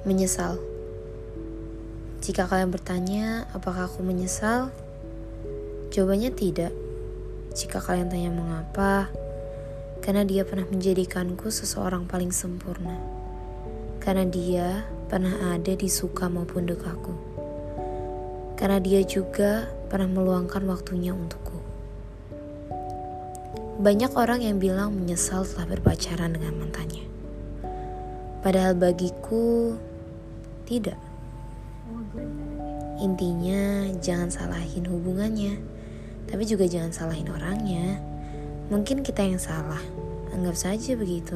Menyesal. Jika kalian bertanya, apakah aku menyesal? Jawabannya tidak. Jika kalian tanya mengapa, karena dia pernah menjadikanku seseorang paling sempurna. Karena dia pernah ada di suka maupun dukaku. Karena dia juga pernah meluangkan waktunya untukku. Banyak orang yang bilang menyesal setelah berpacaran dengan mantannya. Padahal bagiku, tidak. Intinya, jangan salahin hubungannya, tapi juga jangan salahin orangnya. Mungkin kita yang salah, anggap saja begitu.